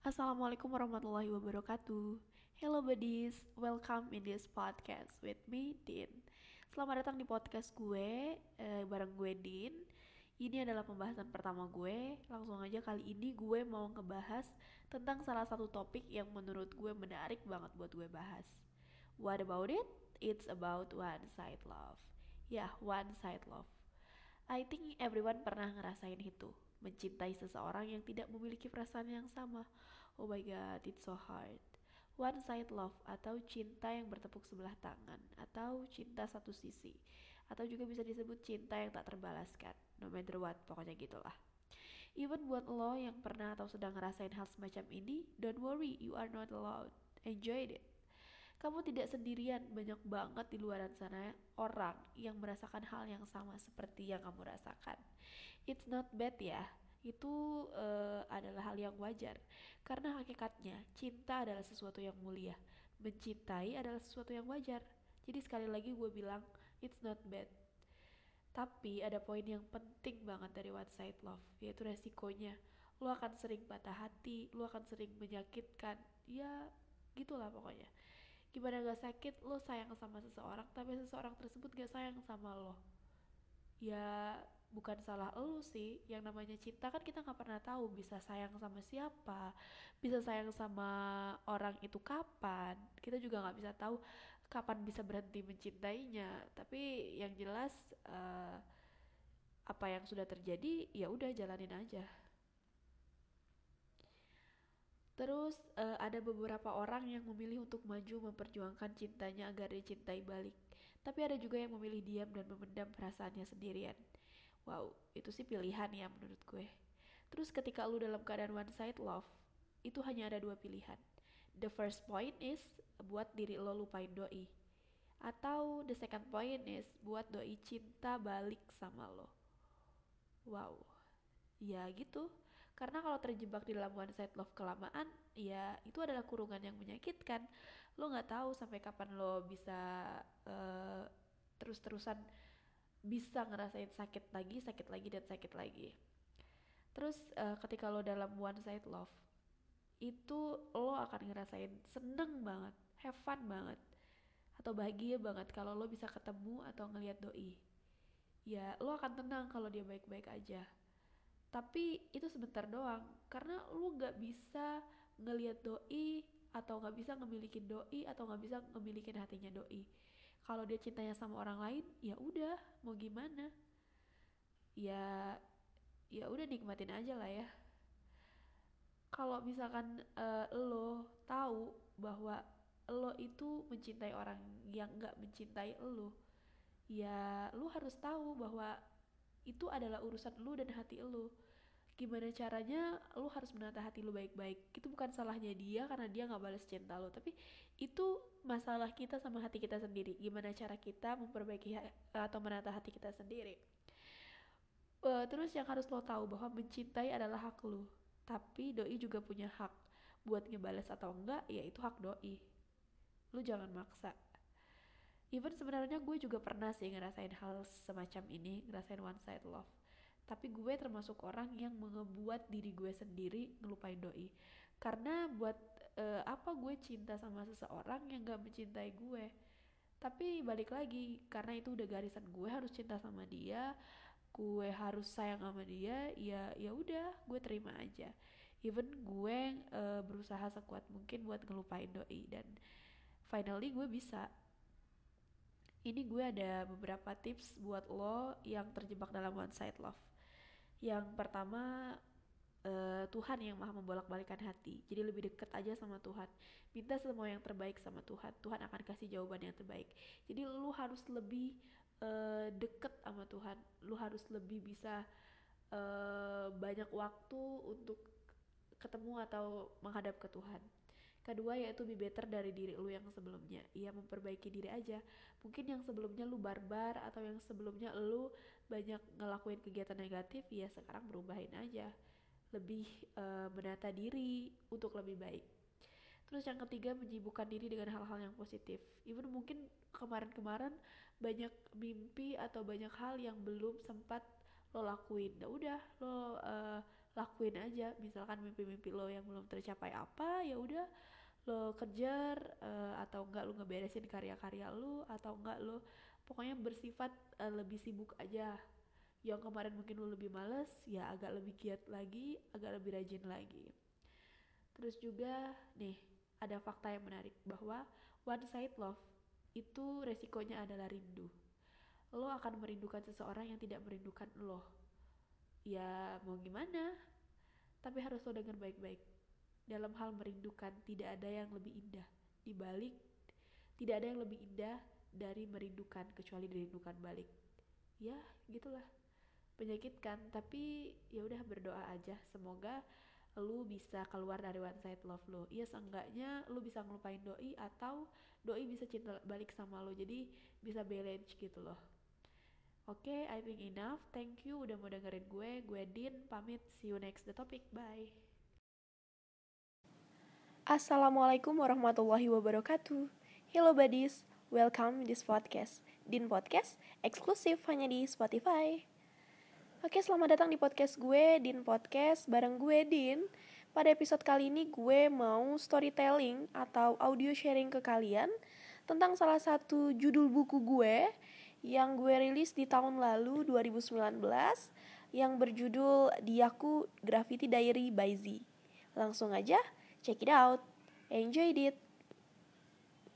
Assalamualaikum warahmatullahi wabarakatuh. Hello buddies, welcome in this podcast with me Din. Selamat datang di podcast gue eh, bareng gue Din. Ini adalah pembahasan pertama gue. Langsung aja kali ini gue mau ngebahas tentang salah satu topik yang menurut gue menarik banget buat gue bahas. What about it? It's about one side love. Ya, yeah, one side love. I think everyone pernah ngerasain itu mencintai seseorang yang tidak memiliki perasaan yang sama. Oh my god, it's so hard. One side love atau cinta yang bertepuk sebelah tangan atau cinta satu sisi atau juga bisa disebut cinta yang tak terbalaskan. No matter what, pokoknya gitulah. Even buat lo yang pernah atau sedang ngerasain hal semacam ini, don't worry, you are not alone. Enjoy it. Kamu tidak sendirian, banyak banget di luar sana orang yang merasakan hal yang sama seperti yang kamu rasakan. It's not bad ya, itu uh, adalah hal yang wajar. Karena hakikatnya cinta adalah sesuatu yang mulia. Mencintai adalah sesuatu yang wajar. Jadi sekali lagi gue bilang it's not bad. Tapi ada poin yang penting banget dari one side love yaitu resikonya. Lo akan sering patah hati lo akan sering menyakitkan. Ya gitulah pokoknya gimana gak sakit lo sayang sama seseorang tapi seseorang tersebut gak sayang sama lo. Ya bukan salah lo sih. Yang namanya cinta kan kita nggak pernah tahu bisa sayang sama siapa bisa sayang sama orang itu kapan. Kita juga nggak bisa tahu kapan bisa berhenti mencintainya. Tapi yang jelas uh, apa yang sudah terjadi ya udah jalanin aja Terus uh, ada beberapa orang yang memilih untuk maju memperjuangkan cintanya agar dicintai balik. Tapi ada juga yang memilih diam dan memendam perasaannya sendirian. Wow, itu sih pilihan ya menurut gue. Terus ketika lu dalam keadaan one side love, itu hanya ada dua pilihan. The first point is buat diri lo lupain doi. Atau the second point is buat doi cinta balik sama lo. Wow, ya gitu karena kalau terjebak di one side love kelamaan ya itu adalah kurungan yang menyakitkan. Lo nggak tahu sampai kapan lo bisa uh, terus-terusan bisa ngerasain sakit lagi sakit lagi dan sakit lagi. Terus uh, ketika lo dalam one side love itu lo akan ngerasain seneng banget have fun banget atau bahagia banget kalau lo bisa ketemu atau ngelihat doi. Ya lo akan tenang kalau dia baik-baik aja tapi itu sebentar doang. Karena lu nggak bisa ngelihat doi atau nggak bisa ngemiliki doi atau nggak bisa ngemiliki hatinya doi. Kalau dia cintanya sama orang lain ya udah mau gimana? Ya ya udah nikmatin aja lah ya. Kalau misalkan uh, lo tahu bahwa lo itu mencintai orang yang nggak mencintai lo ya lo harus tahu bahwa itu adalah urusan lu dan hati lu. Gimana caranya lu harus menata hati lu baik-baik? Itu bukan salahnya dia karena dia nggak balas cinta lu tapi itu masalah kita sama hati kita sendiri. Gimana cara kita memperbaiki atau menata hati kita sendiri? Uh, terus yang harus lo tahu bahwa mencintai adalah hak lu tapi doi juga punya hak buat ngebales atau enggak ya itu hak doi. Lu jangan maksa even sebenarnya gue juga pernah sih ngerasain hal semacam ini ngerasain one side love. Tapi gue termasuk orang yang mengebuat diri gue sendiri ngelupain doi. Karena buat uh, apa gue cinta sama seseorang yang gak mencintai gue. Tapi balik lagi karena itu udah garisan gue harus cinta sama dia gue harus sayang sama dia ya ya udah gue terima aja. Even gue uh, berusaha sekuat mungkin buat ngelupain doi dan finally gue bisa ini gue ada beberapa tips buat lo yang terjebak dalam one side love. Yang pertama, uh, Tuhan yang maha membolak-balikan hati. Jadi lebih deket aja sama Tuhan. Minta semua yang terbaik sama Tuhan. Tuhan akan kasih jawaban yang terbaik. Jadi lu harus lebih uh, deket sama Tuhan. Lu harus lebih bisa uh, banyak waktu untuk ketemu atau menghadap ke Tuhan. Kedua yaitu be better dari diri lu yang sebelumnya. Iya memperbaiki diri aja. Mungkin yang sebelumnya lu barbar atau yang sebelumnya lu banyak ngelakuin kegiatan negatif, ya sekarang berubahin aja. Lebih uh, menata diri untuk lebih baik. Terus yang ketiga menyibukkan diri dengan hal-hal yang positif. Even mungkin kemarin-kemarin banyak mimpi atau banyak hal yang belum sempat lo lakuin. Nah udah lo uh, lakuin aja. Misalkan mimpi-mimpi lo yang belum tercapai apa ya udah lo kejar uh, atau enggak lo ngeberesin karya-karya lo atau enggak lo pokoknya bersifat uh, lebih sibuk aja. Yang kemarin mungkin lo lebih males ya agak lebih giat lagi agak lebih rajin lagi. Terus juga nih ada fakta yang menarik bahwa one side love itu resikonya adalah rindu. Lo akan merindukan seseorang yang tidak merindukan lo ya mau gimana. Tapi harus lo dengar baik-baik. Dalam hal merindukan tidak ada yang lebih indah. Dibalik tidak ada yang lebih indah dari merindukan kecuali dirindukan balik. Ya gitulah. Menyakitkan tapi ya udah berdoa aja. Semoga lu bisa keluar dari one side love lo ya seenggaknya lu bisa ngelupain doi atau doi bisa cinta balik sama lo jadi bisa balance gitu loh oke okay, I think enough thank you udah mau dengerin gue gue Din pamit see you next the topic bye Assalamualaikum warahmatullahi wabarakatuh. Hello buddies, welcome this podcast. Din Podcast, eksklusif hanya di Spotify. Oke, selamat datang di podcast gue, Din Podcast, bareng gue, Din. Pada episode kali ini gue mau storytelling atau audio sharing ke kalian tentang salah satu judul buku gue yang gue rilis di tahun lalu 2019 yang berjudul Diaku Graffiti Diary by Z. Langsung aja, check it out. Enjoy it.